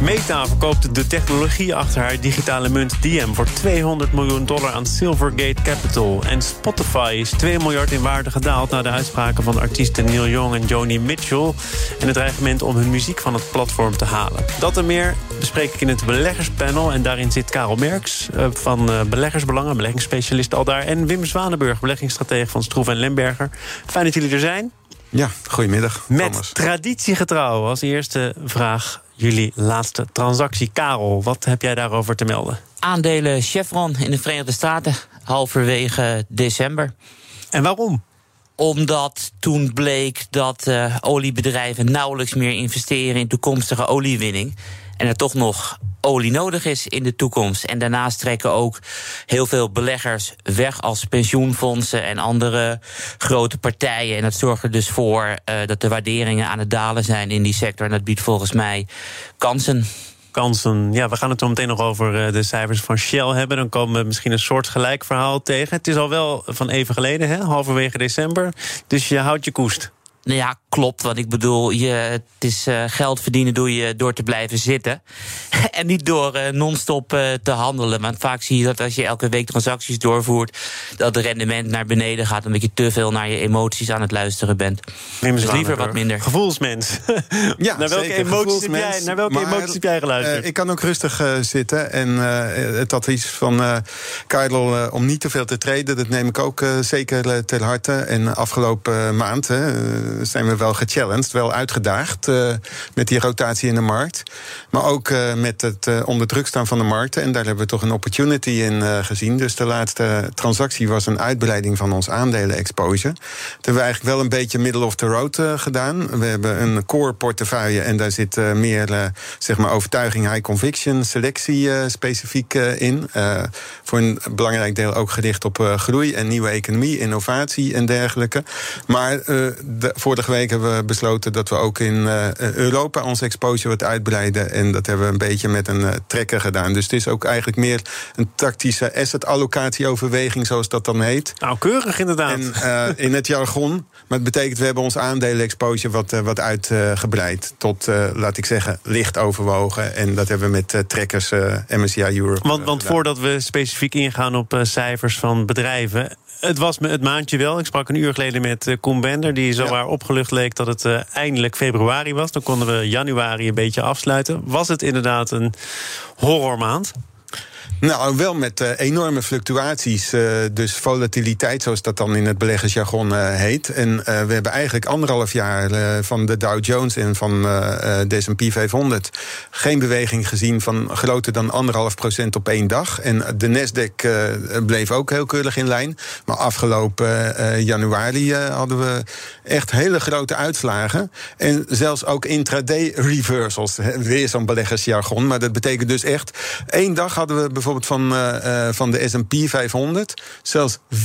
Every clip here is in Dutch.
Meta verkoopt de technologie achter haar digitale munt Diem voor 200 miljoen dollar aan Silvergate Capital. En Spotify is 2 miljard in waarde gedaald na de uitspraken van artiesten Neil Young en Joni Mitchell. En het dreigement om hun muziek van het platform te halen. Dat en meer bespreek ik in het beleggerspanel. En daarin zit Karel Merks eh, van eh, Beleggersbelangen, beleggingsspecialist al daar. En Wim Zwanenburg, beleggingsstratege van Stroef en Lemberger. Fijn dat jullie er zijn. Ja, goedemiddag. Met Thomas. traditiegetrouw als eerste vraag jullie laatste transactie. Karel, wat heb jij daarover te melden? Aandelen Chevron in de Verenigde Staten halverwege december. En waarom? Omdat toen bleek dat uh, oliebedrijven nauwelijks meer investeren in toekomstige oliewinning. En er toch nog olie nodig is in de toekomst. En daarnaast trekken ook heel veel beleggers weg als pensioenfondsen en andere grote partijen. En dat zorgt er dus voor uh, dat de waarderingen aan het dalen zijn in die sector. En dat biedt volgens mij kansen. Kansen. Ja, we gaan het zo meteen nog over de cijfers van Shell hebben. Dan komen we misschien een soort gelijk verhaal tegen. Het is al wel van even geleden, hè? halverwege december. Dus je houdt je koest. Nou ja, klopt. Want ik bedoel, je, het is uh, geld verdienen doe je door te blijven zitten. en niet door uh, non-stop uh, te handelen. Want vaak zie je dat als je elke week transacties doorvoert, dat het rendement naar beneden gaat. Omdat je te veel naar je emoties aan het luisteren bent. Neem dus liever wat minder. Gevoelsmens. ja, naar welke, zeker, emoties, heb jij, naar welke maar, emoties heb jij geluisterd? ik kan ook rustig zitten. En het advies van Karel om niet te veel te treden, dat neem ik ook zeker ter harte. En afgelopen maand zijn we wel gechallenged, wel uitgedaagd uh, met die rotatie in de markt. Maar ook uh, met het uh, onder druk staan van de markten. En daar hebben we toch een opportunity in gezien. Dus de laatste transactie was een uitbreiding van ons aandelen-exposure. Dat hebben we eigenlijk wel een beetje middle of the road gedaan. We hebben een core portefeuille en daar zit meer zeg maar overtuiging, high conviction, selectie specifiek in. voor een belangrijk deel ook gericht op groei en nieuwe economie, innovatie en dergelijke. Maar de, vorige week hebben we besloten dat we ook in uh, Europa ons exposure wat uitbreiden. En dat hebben we een beetje met een uh, trekker gedaan. Dus het is ook eigenlijk meer een tactische asset allocatie-overweging, zoals dat dan heet. Nou, keurig inderdaad. En, in het jargon. Maar het betekent, we hebben ons aandelen-exposure wat, wat uitgebreid. tot, laat ik zeggen, licht overwogen. En dat hebben we met trekkers MSCI Europe. Want, want voordat we specifiek ingaan op cijfers van bedrijven het was me het maandje wel. Ik sprak een uur geleden met uh, Koen Bender, die zo waar opgelucht leek dat het uh, eindelijk februari was. Dan konden we januari een beetje afsluiten. Was het inderdaad een horrormaand? Nou, wel met uh, enorme fluctuaties. Uh, dus volatiliteit, zoals dat dan in het beleggersjargon uh, heet. En we hebben eigenlijk anderhalf jaar van de Dow Jones en van de S&P 500... geen beweging gezien van groter dan anderhalf procent op één dag. En de Nasdaq bleef ook heel keurig in lijn. Maar afgelopen januari hadden we echt hele grote uitslagen. En zelfs ook intraday reversals. Weer zo'n beleggersjargon. Maar dat betekent dus echt... één dag hadden we bijvoorbeeld van, uh, van de S&P 500. Zelfs 4,5%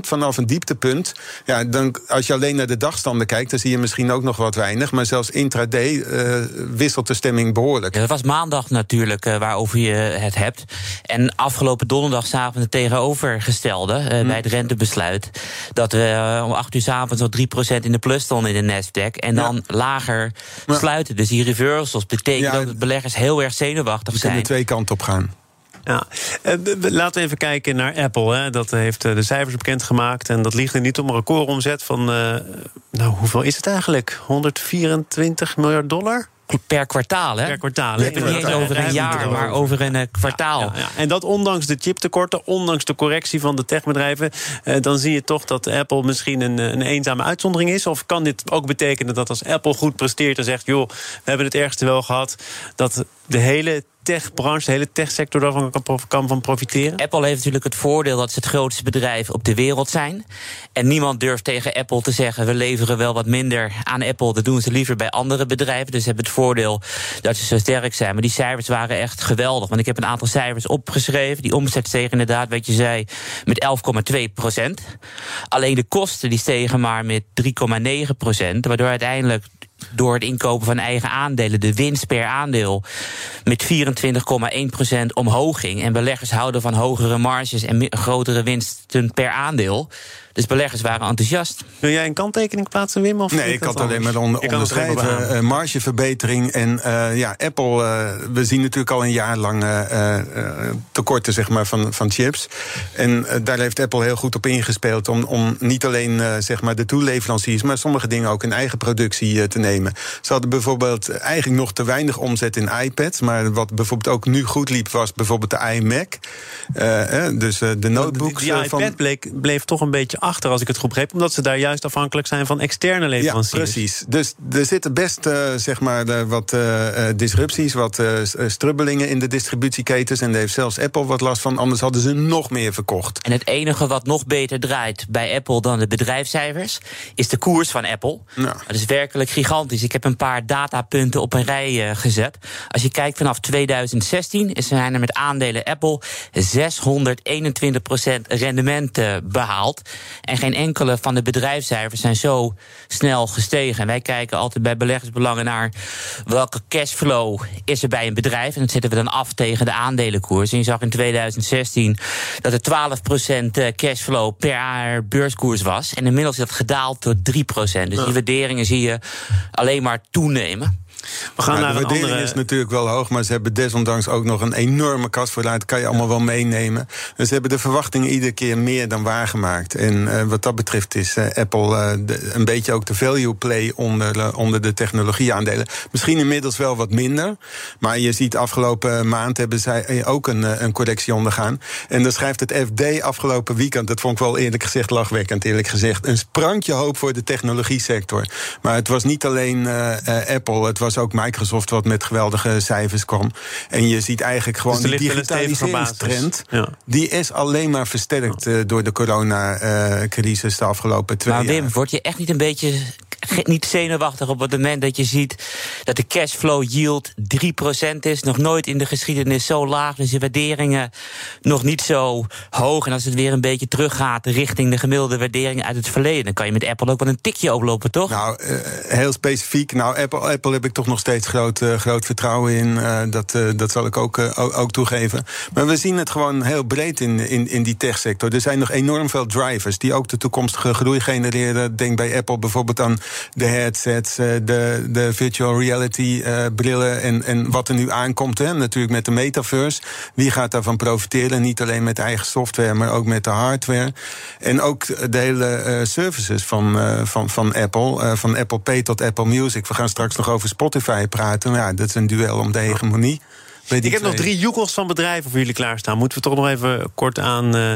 vanaf een dieptepunt. Ja, dan, als je alleen naar de dagstanden kijkt, dan zie je misschien ook nog wat weinig. Maar zelfs intraday uh, wisselt de stemming behoorlijk. Ja, dat was maandag natuurlijk uh, waarover je het hebt. En afgelopen donderdag zagen we het tegenovergestelde hmm. bij het rentebesluit. Dat we om 8 uur s avonds 3% in de plus stonden in de Nasdaq. En dan ja. lager ja. sluiten. Dus die reversals betekenen ja, dat beleggers heel erg zenuwachtig zijn. We kunnen twee kanten op gaan. Ja. Laten we even kijken naar Apple. Hè. Dat heeft de cijfers bekendgemaakt. En dat ligt er niet om een recordomzet van. Uh, nou, hoeveel is het eigenlijk? 124 miljard dollar? Per kwartaal, hè? Per kwartaal. Het niet eens over een jaar, maar over een uh, kwartaal. Ja, ja, ja. En dat ondanks de chiptekorten, ondanks de correctie van de techbedrijven... Uh, dan zie je toch dat Apple misschien een, een, eenzame uitzondering is. Of kan dit ook betekenen dat als Apple goed presteert en zegt... joh, we hebben het ergste wel gehad... dat de hele techbranche, de hele techsector daarvan kan, van profiteren? Apple heeft natuurlijk het voordeel dat ze het grootste bedrijf op de wereld zijn. En niemand durft tegen Apple te zeggen: we leveren wel wat minder aan Apple. Dat doen ze liever bij andere bedrijven. Dus ze hebben het voordeel dat ze zo sterk zijn. Maar die cijfers waren echt geweldig. Want ik heb een aantal cijfers opgeschreven. Die omzet steeg inderdaad, wat je zei, met 11,2 procent. Alleen de kosten die stegen maar met 3,9 procent. Waardoor uiteindelijk door het inkopen van eigen aandelen de winst per aandeel met 24,1% omhoog ging. En beleggers houden van hogere marges en grotere winsten per aandeel. Dus beleggers waren enthousiast. Wil jij een kanttekening plaatsen, Wim? Of nee, ik had alleen maar on onderschrijven. Uh, margeverbetering. En uh, ja, Apple, uh, we zien natuurlijk al een jaar lang tekorten zeg maar, van, van chips. En daar heeft Apple heel goed op ingespeeld om, om niet alleen zeg maar de toeleveranciers, maar sommige dingen ook in eigen productie te nemen. Ze hadden bijvoorbeeld eigenlijk nog te weinig omzet in iPads. Maar wat bijvoorbeeld ook nu goed liep, was bijvoorbeeld de iMac. dus de notebooks. Die, die iPad bleek, bleef toch een beetje achter, als ik het goed begreep. Omdat ze daar juist afhankelijk zijn van externe leveranciers. Ja, precies. Dus er zitten best uh, zeg maar, wat uh, disrupties, wat strubbelingen in de distributieketens. En daar heeft zelfs Apple wat last van. Anders hadden ze nog meer verkocht. En het enige wat nog beter draait bij Apple dan de bedrijfscijfers, is de koers van Apple. Dat is werkelijk gigantisch. Ik heb een paar datapunten op een rij gezet. Als je kijkt vanaf 2016, zijn er met aandelen Apple 621% rendement behaald. En geen enkele van de bedrijfscijfers zijn zo snel gestegen. En wij kijken altijd bij beleggersbelangen naar welke cashflow is er bij een bedrijf. En dat zetten we dan af tegen de aandelenkoers. En je zag in 2016 dat er 12% eh, cashflow per jaar beurskoers was. En inmiddels is dat gedaald tot 3%. Dus die waarderingen zie je alleen maar toenemen. We gaan naar de waardering andere... is natuurlijk wel hoog, maar ze hebben desondanks ook nog een enorme kast vooruit. Dat kan je allemaal wel meenemen. Dus ze hebben de verwachtingen iedere keer meer dan waargemaakt. En uh, wat dat betreft is uh, Apple uh, de, een beetje ook de value play onder, onder de technologieaandelen. Misschien inmiddels wel wat minder. Maar je ziet afgelopen maand hebben zij ook een, een correctie ondergaan. En dan schrijft het FD afgelopen weekend, dat vond ik wel eerlijk gezegd lachwekkend, eerlijk gezegd, een sprankje hoop voor de technologie sector. Maar het was niet alleen Apple, het was ook Microsoft wat met geweldige cijfers kwam. En je ziet eigenlijk gewoon dus die digitaliseringstrend... Ja. die is alleen maar versterkt uh, door de coronacrisis de afgelopen twee jaar. Maar Wim, word je echt niet een beetje niet zenuwachtig op het moment dat je ziet dat de cashflow yield 3% is. Nog nooit in de geschiedenis zo laag. Dus je waarderingen nog niet zo hoog. En als het weer een beetje teruggaat richting de gemiddelde waarderingen uit het verleden, dan kan je met Apple ook wel een tikje oplopen, toch? Nou, uh, heel specifiek. Nou, Apple, Apple heb ik toch nog steeds groot, uh, groot vertrouwen in. Uh, dat, dat zal ik ook, ook, ook, toegeven. Maar we zien het gewoon heel breed in, in, in die techsector. Er zijn nog enorm veel drivers die ook de toekomstige groei genereren. Denk bij Apple bijvoorbeeld aan de headsets, eh, de, de virtual reality uh, brillen en, en wat er nu aankomt. Hè, natuurlijk met de metaverse. Wie gaat daarvan profiteren? Niet alleen met eigen software, maar ook met de hardware. En ook de hele uh, services van, van, van Apple. van Apple Pay tot Apple Music. We gaan straks nog over Spotify praten. Ja, dat is een duel om de hegemonie. Ik heb nog drie joekels van bedrijven voor jullie klaarstaan. Moeten we toch nog even kort aan, uh,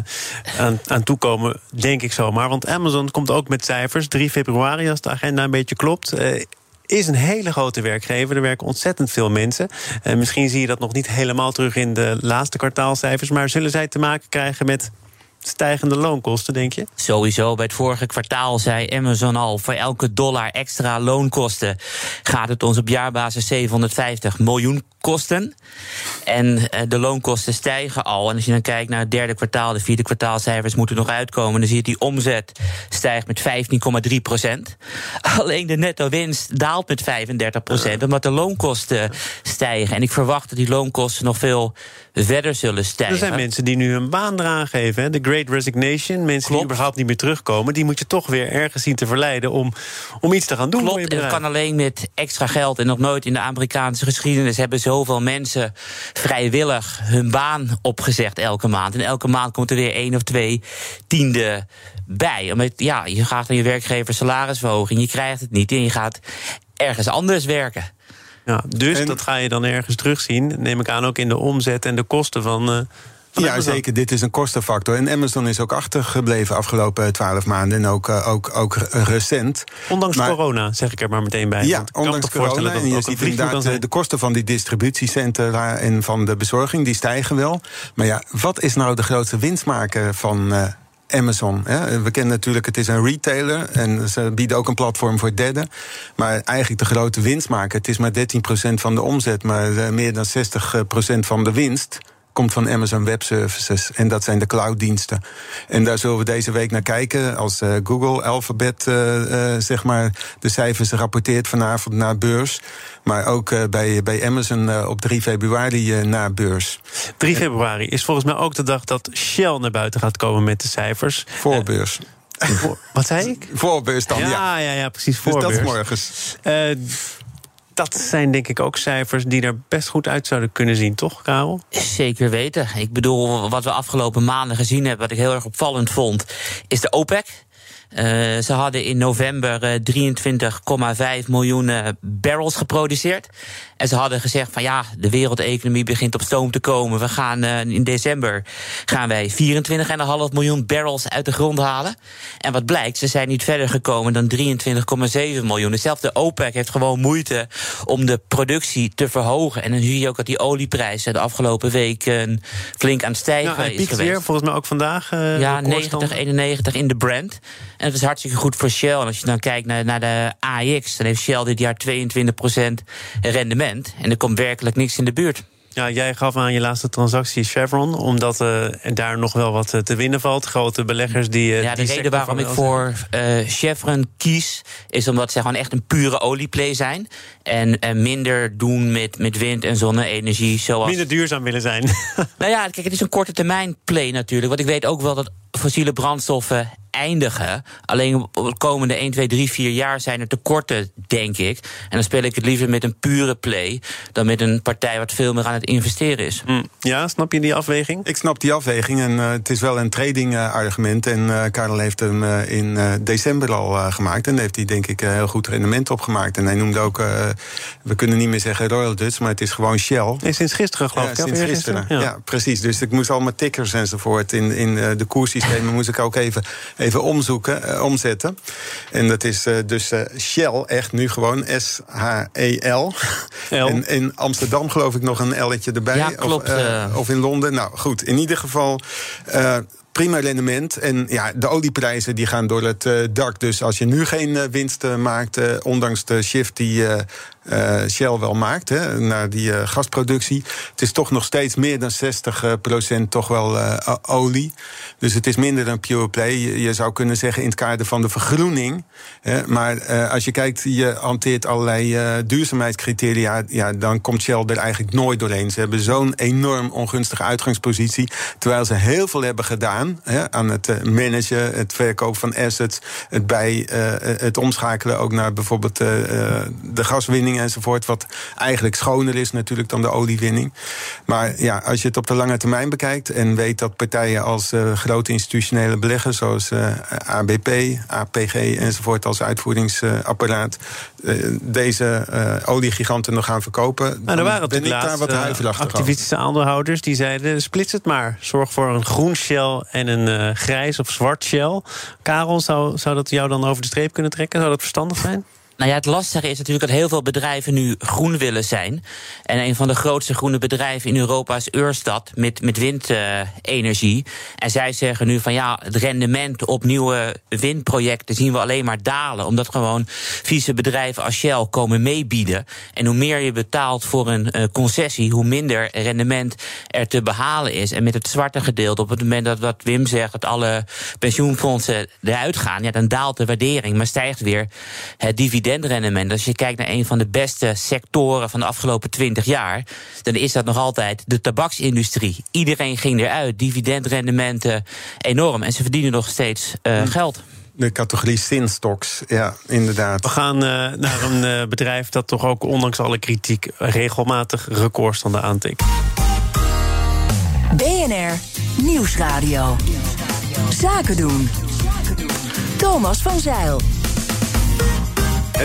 aan, aan toekomen, denk ik zomaar. Want Amazon komt ook met cijfers. 3 februari, als de agenda een beetje klopt. Uh, is een hele grote werkgever. Er werken ontzettend veel mensen. Uh, misschien zie je dat nog niet helemaal terug in de laatste kwartaalcijfers. Maar zullen zij te maken krijgen met stijgende loonkosten, denk je? Sowieso. Bij het vorige kwartaal zei Amazon al... voor elke dollar extra loonkosten gaat het ons op jaarbasis 750 miljoen kosten. En eh, de loonkosten stijgen al. En als je dan kijkt naar het derde kwartaal, de vierde kwartaalcijfers moeten nog uitkomen. Dan zie je die omzet stijgt met 15,3 procent. Alleen de netto winst daalt met 35 procent, omdat de loonkosten stijgen. En ik verwacht dat die loonkosten nog veel verder zullen stijgen. Er zijn mensen die nu hun baan eraan geven. De Great Resignation, mensen die überhaupt niet meer terugkomen... die moet je toch weer ergens zien te verleiden om, om iets te gaan doen. Klopt, het kan alleen met extra geld. En nog nooit in de Amerikaanse geschiedenis hebben zoveel mensen vrijwillig hun baan opgezegd elke maand. En elke maand komt er weer één of twee tiende bij. Omdat ja, je gaat aan je werkgever salarisverhoging, je krijgt het niet en je gaat ergens anders werken. Ja, dus dat ga je dan ergens terugzien, neem ik aan, ook in de omzet en de kosten van, uh, Ja, zeker. Dit is een kostenfactor. En Amazon is ook achtergebleven afgelopen twaalf maanden. En ook, ook, ook recent. Ondanks corona, zeg ik er maar meteen bij. Ja, ondanks corona. En je ziet inderdaad de kosten van die distributiecentra en van de bezorging, die stijgen wel. Maar ja, wat is nou de grootste winstmaker van Amazon. We kennen natuurlijk, het is een retailer en ze bieden ook een platform voor derden. Maar eigenlijk de grote winstmaker, het is maar 13% van de omzet, maar eh, meer dan 60% van de winst komt van Amazon Web Services. En dat zijn de clouddiensten. En daar zullen we deze week naar kijken. Als uh, Google, Alphabet, uh, uh, zeg maar, de cijfers rapporteert vanavond naar beurs. Maar ook bij, bij Amazon op 3 februari naar beurs. 3 februari is volgens mij ook de dag dat Shell naar buiten gaat komen met de cijfers. Voorbeurs. Wat zei ik? Voorbeurs dan, ja. Ja, ja, ja precies, voorbeurs. Dus dat is morgens dat zijn denk ik ook cijfers die er best goed uit zouden kunnen zien, toch, Karel? Zeker weten. Ik bedoel, wat we afgelopen maanden gezien hebben, wat ik heel erg opvallend vond, is de OPEC. Uh, ze hadden in november 23,5 eh, miljoen eh, barrels geproduceerd. En ze hadden gezegd van ja, de wereldeconomie begint op stoom te komen. We gaan in december gaan wij 24,5 miljoen barrels uit de grond halen. En wat blijkt, ze zijn niet verder gekomen dan 23,7 miljoen. Dezelfde OPEC heeft gewoon moeite om de productie te verhogen. En dan zie je ook dat die olieprijzen de afgelopen weken flink aan het stijgen is geweest. Weer, volgens mij ook vandaag. Uh, ja, 90, 91 in de Brent. En dat is hartstikke goed voor Shell. En als je dan kijkt naar, naar de AX, dan heeft Shell dit jaar 22% rendement. En er komt werkelijk niks in de buurt. Ja, jij gaf aan je laatste transactie Chevron, omdat uh, daar nog wel wat eh, te winnen valt. Grote beleggers die. Uh, ja, de reden waarom ik voor uh, Chevron kies, is omdat ze gewoon echt een pure olieplay zijn. En, en minder doen met, met wind- en zonne-energie. Zoals... Minder duurzaam willen zijn. nou ja, kijk, het is een korte termijn play natuurlijk. Want ik weet ook wel dat fossiele brandstoffen eindigen. Alleen de komende 1, 2, 3, 4 jaar zijn er tekorten, denk ik. En dan speel ik het liever met een pure play dan met een partij wat veel meer aan het investeren is. Mm. Ja, snap je die afweging? Ik snap die afweging en uh, het is wel een trading uh, argument. En uh, Karel heeft hem in december al gemaakt. En heeft hij denk ik heel goed rendement opgemaakt. En hij noemde ook, we kunnen niet meer zeggen Royal Dutch, maar het is gewoon Shell. Nee, sinds gisteren geloof ik. Ja, sinds gisteren. Ja. ja. precies. Dus ik moest allemaal tickers enzovoort in, in de koerssystemen moest ik ook even even omzoeken, uh, omzetten. En dat is uh, dus Shell, echt nu gewoon S-H-E-L. En in Amsterdam geloof ik nog een L'tje erbij. Ja, klopt. Of, of in Londen. Nou goed, in ieder geval prima rendement. En ja, de olieprijzen die gaan door het dak. Dus als je nu geen winst maakt, ondanks de shift die uh, Shell wel maakt, hè, naar die uh, gasproductie. Het is toch nog steeds meer dan 60 uh, procent toch wel olie. Dus het is minder dan pure play. Je, zou kunnen zeggen in het kader van de vergroening. Hè, maar als je kijkt, je hanteert allerlei duurzaamheidscriteria... Ja, dan komt Shell er eigenlijk nooit doorheen. Ze hebben zo'n enorm ongunstige uitgangspositie... terwijl ze heel veel hebben gedaan hè, aan het managen... het verkopen van assets, het, bij, het omschakelen ook naar bijvoorbeeld de gaswinning enzovoort. Wat eigenlijk schoner is natuurlijk dan de oliewinning. Maar ja, als je het op de lange termijn bekijkt en weet dat partijen als uh, grote institutionele beleggers, zoals uh, eh, ABP, APG enzovoort, als uitvoeringsapparaat, uh, deze oliegiganten nog gaan verkopen. Nou, er waren ben ik daar wat huiverachtig Activistische aandeelhouders die zeiden: splits het maar. Zorg voor een groen shell en een grijs of zwart shell. Karel, zou, zou dat jou dan over de streep kunnen trekken? Zou dat verstandig zijn? Nou ja, het lastige is natuurlijk dat heel veel bedrijven nu groen willen zijn. En een van de grootste groene bedrijven in Europa is Eurstad met, met windenergie. en zij zeggen nu van ja, het rendement op nieuwe windprojecten zien we alleen maar dalen. Omdat gewoon vieze bedrijven als Shell komen meebieden. En hoe meer je betaalt voor een uh, concessie, hoe minder rendement er te behalen is. En met het zwarte gedeelte, op het moment dat wat Wim zegt, dat alle pensioenfondsen eruit gaan, ja, dan daalt de waardering, maar stijgt weer het dividend dividendrendement. Als je kijkt naar een van de beste sectoren van de afgelopen 20 jaar, dan is dat nog altijd de tabaksindustrie. Iedereen ging eruit, dividendrendementen enorm. En ze verdienen nog steeds uh, geld de categorie Sinstocks, ja, inderdaad. We gaan uh, naar een uh, bedrijf dat toch ook ondanks alle kritiek regelmatig recordstanden aantikt. BNR Nieuwsradio. Zaken doen. Thomas van Zeil.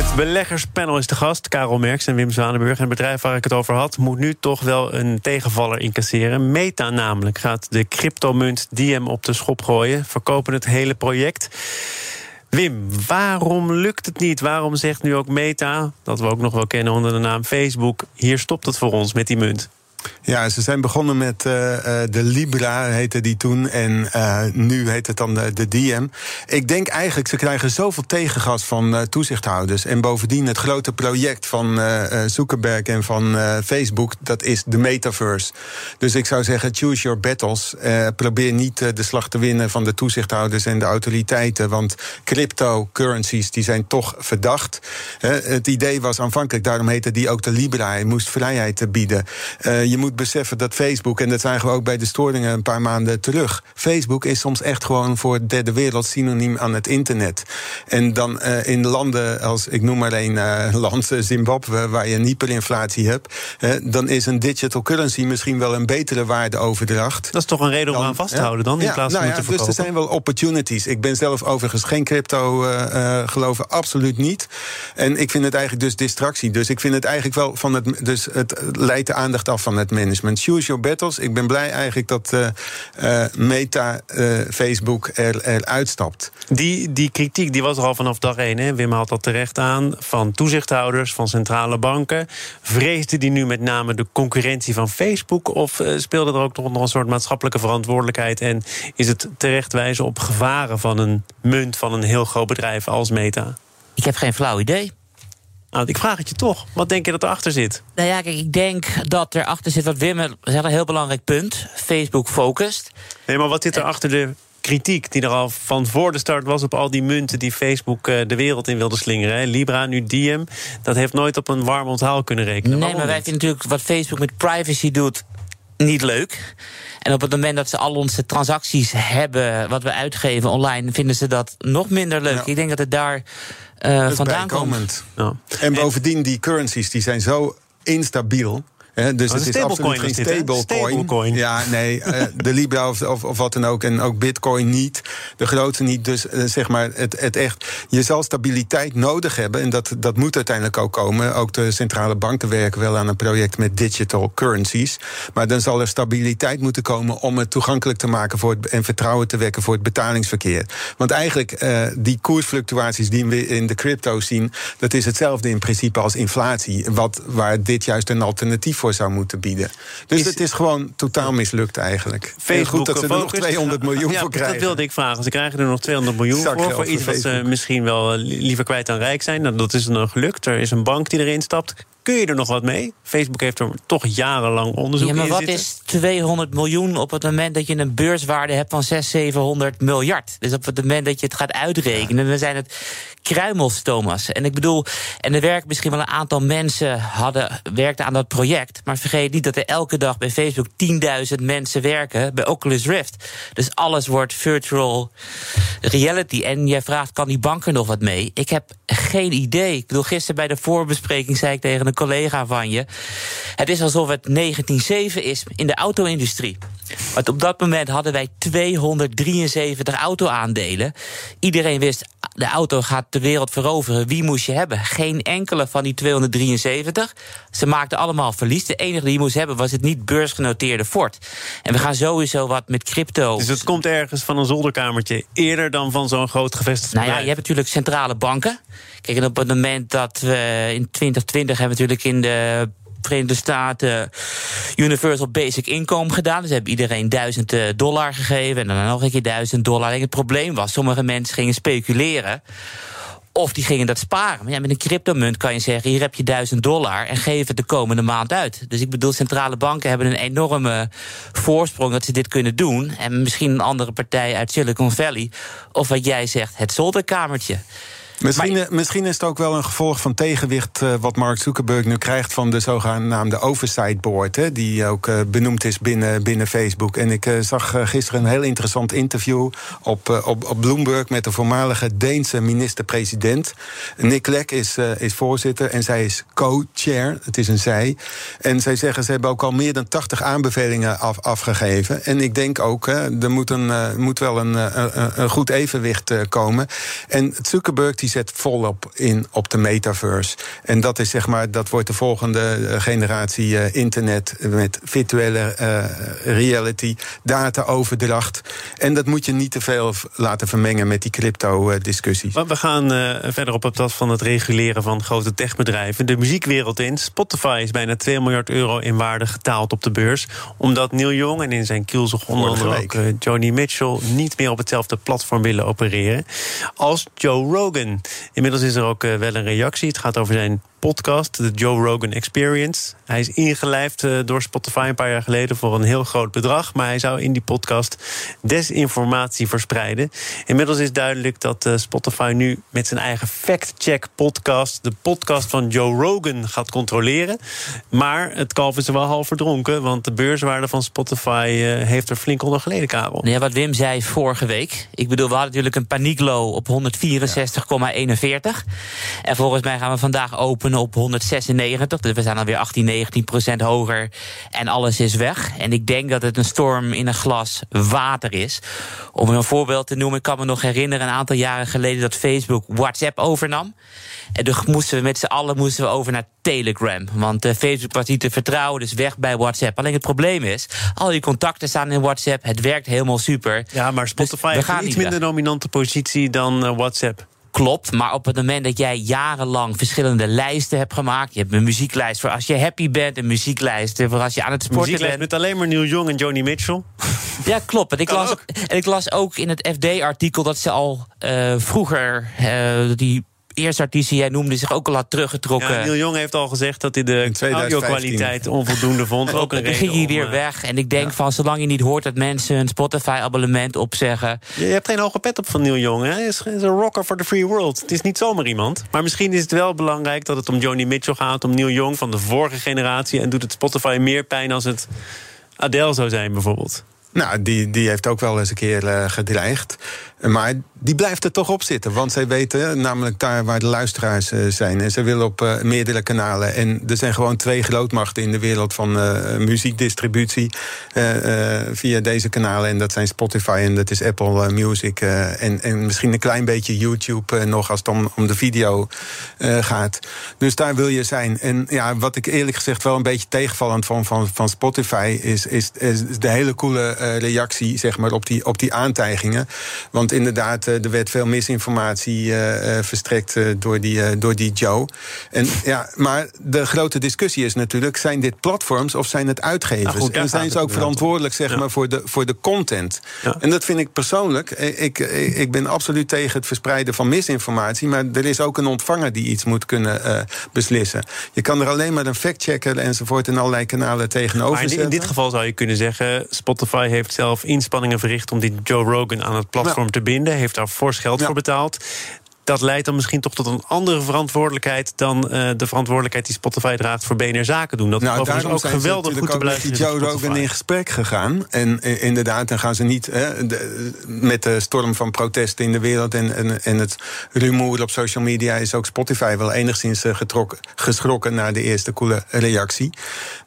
Het beleggerspanel is de gast, Karel Merks en Wim Zwanenburg. En het bedrijf waar ik het over had, moet nu toch wel een tegenvaller incasseren. Meta namelijk gaat de cryptomunt Diem op de schop gooien. Verkopen het hele project. Wim, waarom lukt het niet? Waarom zegt nu ook Meta, dat we ook nog wel kennen onder de naam Facebook... hier stopt het voor ons met die munt? Ja, ze zijn begonnen met uh, de Libra, heette die toen. En uh, nu heet het dan de, DM. Ik denk eigenlijk, ze krijgen zoveel tegengas van toezichthouders. En bovendien het grote project van Zuckerberg en van Facebook... dat is de metaverse. Dus ik zou zeggen, choose your battles. probeer niet de slag te winnen van de toezichthouders en de autoriteiten. Want cryptocurrencies, die zijn toch verdacht. het idee was aanvankelijk, daarom heette die ook de Libra. Hij moest vrijheid bieden je moet beseffen dat Facebook, en dat zagen we ook bij de storingen een paar maanden terug. Facebook is soms echt gewoon voor de derde wereld synoniem aan het internet. En dan uh, in landen als, ik noem maar één uh, land, Zimbabwe, waar je een hyperinflatie hebt, uh, dan is een digital currency misschien wel een betere waardeoverdracht. Dat is toch een reden om aan vast te houden dan, in ja, plaats van nou ja, te verkopen? Dus er zijn wel opportunities. Ik ben zelf overigens geen crypto geloven, absoluut niet. En ik vind het eigenlijk dus distractie. Dus ik vind het eigenlijk wel van het, dus het leidt de aandacht af van het management. Choose your battles. Ik ben blij eigenlijk dat uh, uh, Meta, uh, Facebook er, er uitstapt. Die, die kritiek die was er al vanaf dag één. Hè? Wim haalt dat terecht aan. Van toezichthouders, van centrale banken. Vreesde die nu met name de concurrentie van Facebook? Of speelde er ook nog een soort maatschappelijke verantwoordelijkheid? En is het terecht wijzen op gevaren van een munt van een heel groot bedrijf als Meta? Ik heb geen flauw idee. Nou, ik vraag het je toch. Wat denk je dat erachter zit? Nou ja, kijk, ik denk dat erachter zit wat Wim zegt, een heel belangrijk punt. Facebook focust. Nee, maar wat zit er achter de kritiek die er al van voor de start was op al die munten die Facebook eh, de wereld in wilde slingeren. Libra, nu Diem. Dat heeft nooit op een warm onthaal kunnen rekenen. Nee, maar wij vinden natuurlijk wat Facebook met privacy doet niet leuk. En op het moment dat ze al onze transacties hebben, wat we uitgeven online, vinden ze dat nog minder leuk. Ik denk dat het daar uh, vandaan komt. Ja. En bovendien, die currencies die zijn zo instabiel dus oh, het is absoluut geen stablecoin. ja, nee, uh, de Libra of, of, of, wat dan ook. En ook Bitcoin niet. De grootste niet. Dus uh, zeg maar, het, het echt. Je zal stabiliteit nodig hebben. En dat, dat moet uiteindelijk ook komen. Ook de centrale banken werken wel aan een project met digital currencies. Maar dan zal er stabiliteit moeten komen om het toegankelijk te maken voor het, en vertrouwen te wekken voor het betalingsverkeer. Want eigenlijk, uh, die koersfluctuaties die we in de crypto zien, dat is hetzelfde in principe als inflatie. Wat, waar dit juist een alternatief voor zou moeten bieden. Dus is, het is gewoon totaal mislukt eigenlijk. Facebook goed dat ze er nog 200 miljoen voor krijgen. Dat wilde ik vragen. Ze krijgen er nog 200 miljoen voor. Voor iets wat ze misschien wel liever kwijt dan rijk zijn. Nou, dat is dan gelukt. Er is een bank die erin stapt. Kun je er nog wat mee? Facebook heeft er toch jarenlang onderzoek in Ja, maar wat is 200 miljoen op het moment dat je een beurswaarde hebt van 600, 700 miljard? Dus op het moment dat je het gaat uitrekenen, dan zijn het kruimels, Thomas. En ik bedoel, en er werken misschien wel een aantal mensen hadden, werkten aan dat project. Maar vergeet niet dat er elke dag bij Facebook 10.000 mensen werken bij Oculus Rift. Dus alles wordt virtual reality. En jij vraagt, kan die bank er nog wat mee? Ik heb geen idee. Ik bedoel, gisteren bij de voorbespreking zei ik tegen een collega van je. Het is alsof het 1907 is in de auto-industrie. Want op dat moment hadden wij 273 auto-aandelen. Iedereen wist, de auto gaat de wereld veroveren. Wie moest je hebben? Geen enkele van die 273. Ze maakten allemaal verlies. De enige die je moest hebben was het niet beursgenoteerde Ford. En we gaan sowieso wat met crypto. Dus het komt ergens van een zolderkamertje eerder dan van zo'n groot gevestigd Nou ja, je hebt natuurlijk centrale banken. Kijk, en op het moment dat we in 2020 hebben we natuurlijk in de Verenigde Staten Universal Basic Income gedaan. Dus hebben iedereen duizend eh, dollar gegeven en dan nog een keer duizend dollar. En het probleem was, sommige mensen gingen speculeren. Of die gingen dat sparen. Maar ja, met een cryptomunt kan je zeggen: hier heb je duizend dollar en geef het de komende maand uit. Dus ik bedoel, centrale banken hebben een enorme voorsprong dat ze dit kunnen doen. En misschien een andere partij uit Silicon Valley. Of wat jij zegt, het zolderkamertje. Misschien, eh, misschien is het ook wel een gevolg van tegenwicht uh, wat Mark Zuckerberg nu krijgt van de zogenaamde oversight board, hè, die ook uh, benoemd is binnen, binnen Facebook. En ik zag gisteren een heel interessant interview op, op, op Bloomberg met de voormalige Deense minister-president. Nick Clegg is, is voorzitter en zij is co-chair. Het is een zij. En zij zeggen ze hebben ook al meer dan 80 aanbevelingen af, afgegeven. En ik denk ook, hè, er moet, een, moet wel een, een, een goed evenwicht komen. En Zuckerberg die zet volop in op de metaverse. En dat is zeg maar, dat wordt de volgende eh, generatie uh, internet met virtuele uh, reality, dataoverdracht. En dat moet je niet te veel laten vermengen met die crypto-discussies. We gaan verder op het pad van het reguleren van grote techbedrijven. De muziekwereld in. Spotify is bijna 2 miljard euro in waarde getaald op de beurs. Omdat Neil Young en in zijn kielzog onder andere ook Joni Mitchell niet meer op hetzelfde platform willen opereren als Joe Rogan. Inmiddels is er ook wel een reactie. Het gaat over zijn podcast, de Joe Rogan Experience. Hij is ingelijfd uh, door Spotify een paar jaar geleden voor een heel groot bedrag. Maar hij zou in die podcast desinformatie verspreiden. Inmiddels is duidelijk dat uh, Spotify nu met zijn eigen fact-check podcast, de podcast van Joe Rogan, gaat controleren. Maar het kalf is er wel half verdronken, want de beurswaarde van Spotify uh, heeft er flink onder geleden, Karel. Ja, wat Wim zei vorige week. Ik bedoel, we hadden natuurlijk een panieklow op 164,41. En volgens mij gaan we vandaag open op 196. Dus we zijn alweer 18, 19 procent hoger. En alles is weg. En ik denk dat het een storm in een glas water is. Om een voorbeeld te noemen, ik kan me nog herinneren... een aantal jaren geleden dat Facebook WhatsApp overnam. En toen moesten we met z'n allen moesten we over naar Telegram. Want uh, Facebook was niet te vertrouwen, dus weg bij WhatsApp. Alleen het probleem is, al die contacten staan in WhatsApp. Het werkt helemaal super. Ja, maar Spotify dus heeft een iets minder dominante positie dan uh, WhatsApp. Klopt, maar op het moment dat jij jarenlang verschillende lijsten hebt gemaakt. Je hebt een muzieklijst voor als je happy bent, een muzieklijst voor als je aan het sporten bent. met alleen maar Neil Young en Joni Mitchell. Ja, klopt. En ik, las, en ik las ook in het FD-artikel dat ze al uh, vroeger uh, die eerste artiest die jij noemde zich ook al had teruggetrokken. Ja, Neil Young heeft al gezegd dat hij de audio-kwaliteit onvoldoende vond. ook een dan ging hij weer weg. En ik denk ja. van, zolang je niet hoort dat mensen een Spotify-abonnement opzeggen... Je hebt geen hoge pet op van Neil Young. Hè? Hij is een rocker for the free world. Het is niet zomaar iemand. Maar misschien is het wel belangrijk dat het om Joni Mitchell gaat... om Neil Young van de vorige generatie... en doet het Spotify meer pijn als het Adele zou zijn bijvoorbeeld. Nou, die, die heeft ook wel eens een keer uh, gedreigd. Maar die blijft er toch op zitten. Want zij weten namelijk daar waar de luisteraars uh, zijn. En ze willen op uh, meerdere kanalen. En er zijn gewoon twee grootmachten in de wereld van muziekdistributie. via deze kanalen. En dat zijn Spotify en dat is Apple Music. en, en misschien een klein beetje YouTube nog als het om, de video gaat. Dus daar wil je zijn. En ja, wat ik eerlijk gezegd wel een beetje tegenvallend vond van, van Spotify... is, is, is de hele coole reactie zeg maar, op, die, op die aantijgingen. Want inderdaad, eh, er werd veel misinformatie uh, verstrekt door, die, door die Joe. En, ja, maar de grote discussie is natuurlijk: zijn dit platforms of zijn het uitgevers? Nou goed, en zijn ze ook verantwoordelijk zeg maar, voor, de, voor de content? Ja. En dat vind ik persoonlijk. Ik, ik ben absoluut tegen het verspreiden van misinformatie. Maar er is ook een ontvanger die iets moet kunnen uh, beslissen. Je kan er alleen maar een factchecker enzovoort in allerlei kanalen tegenover maar in. In dit geval zou je kunnen zeggen: Spotify heeft zelf inspanningen verricht om die Joe Rogan aan het platform te binden. Heeft daar fors geld voor betaald dat leidt dan misschien toch tot een andere verantwoordelijkheid dan uh, de verantwoordelijkheid die Spotify draagt voor BNR Zaken doen. Dat nou, is ook geweldig goed te blijven. Met Joe Rogan in gesprek gegaan. En uh, inderdaad, dan gaan ze niet de, met de storm van protesten in de wereld en, en, en het rumoer op social media is ook Spotify wel enigszins getrokken, geschrokken naar de eerste coole reactie.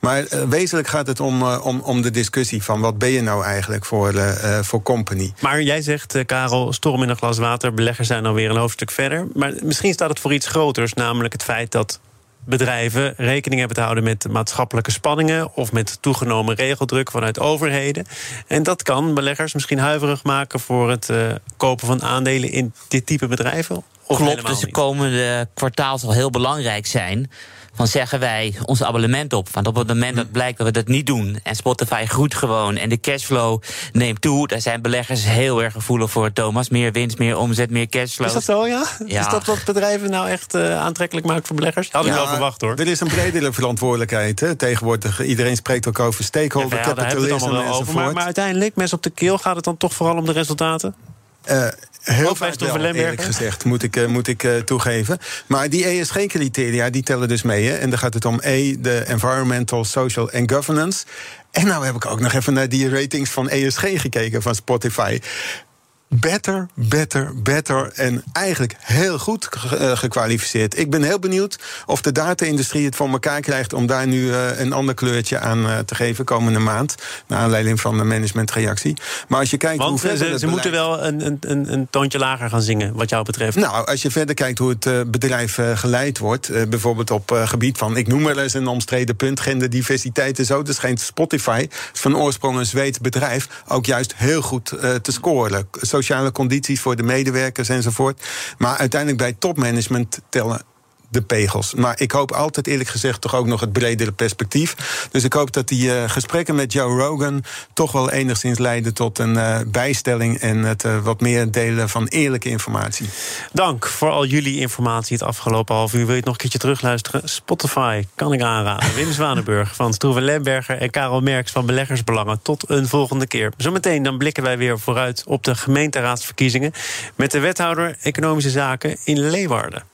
Maar wezenlijk gaat het om, om, om de discussie van wat ben je nou eigenlijk voor, voor company. Maar jij zegt, Karel, storm in een glas water, beleggers zijn alweer een hoofdstuk verder. Maar misschien staat het voor iets groters, namelijk het feit dat bedrijven rekening hebben te houden met maatschappelijke spanningen of met toegenomen regeldruk vanuit overheden. En dat kan beleggers misschien huiverig maken voor het uh, kopen van aandelen in dit type bedrijven. Of Klopt, dus de komende kwartaal zal heel belangrijk zijn van zeggen wij ons abonnement op. Want op het moment dat blijkt dat we dat niet doen en Spotify groeit gewoon en de cashflow neemt toe, daar zijn beleggers heel erg gevoelig voor, Thomas. Meer winst, meer omzet, meer cashflow. Is dat zo, ja? ja. Is dat wat bedrijven nou echt uh, aantrekkelijk maakt voor beleggers? Had ik wel verwacht hoor. Er is een bredere verantwoordelijkheid. Hè. Tegenwoordig, iedereen spreekt ook over stakeholder ja, capitalisme enzovoort. Maar, maar uiteindelijk, mensen op de keel, gaat het dan toch vooral om de resultaten? Uh, Heel vaak wel, eerlijk gezegd, moet ik, uh, moet ik uh, toegeven. Maar die ESG-criteria, die tellen dus mee. Hè? En dan gaat het om E, de environmental, social en governance. En nou heb ik ook nog even naar die ratings van ESG gekeken van Spotify. Better, better, better en eigenlijk heel goed eh, gekwalificeerd. Ik ben heel benieuwd of de data-industrie het voor elkaar krijgt om daar nu uh, een ander kleurtje aan uh, te geven komende maand. Naar aanleiding van de managementreactie. Maar als je kijkt Want hoe ze, ze moeten wel een, een, een, een toontje lager gaan zingen, wat jou betreft. Nou, als je verder kijkt hoe het eh, bedrijf eh, geleid wordt, eh, bijvoorbeeld op eh, gebied van, ik noem maar eens een omstreden punt, genderdiversiteit en zo, dus schijnt Spotify, van oorsprong een Zweeds bedrijf, ook juist heel goed eh, te scoren. Sociale condities voor de medewerkers enzovoort. Maar uiteindelijk bij topmanagement tellen de pegels. Maar ik hoop altijd eerlijk gezegd toch ook nog het bredere perspectief. Dus ik hoop dat die eh, gesprekken met Joe Rogan toch wel enigszins leiden tot een eh, bijstelling en het eh, wat meer delen van eerlijke informatie. Dank voor al jullie informatie het afgelopen half uur. Wil je het nog een keertje terugluisteren? Spotify kan ik aanraden. Wim Zwanenburg van Stroeven Lemberger en Karel Merks van Beleggersbelangen. Tot een volgende keer. Zometeen dan blikken wij weer vooruit op de gemeenteraadsverkiezingen... met de wethouder Economische Zaken in Leeuwarden.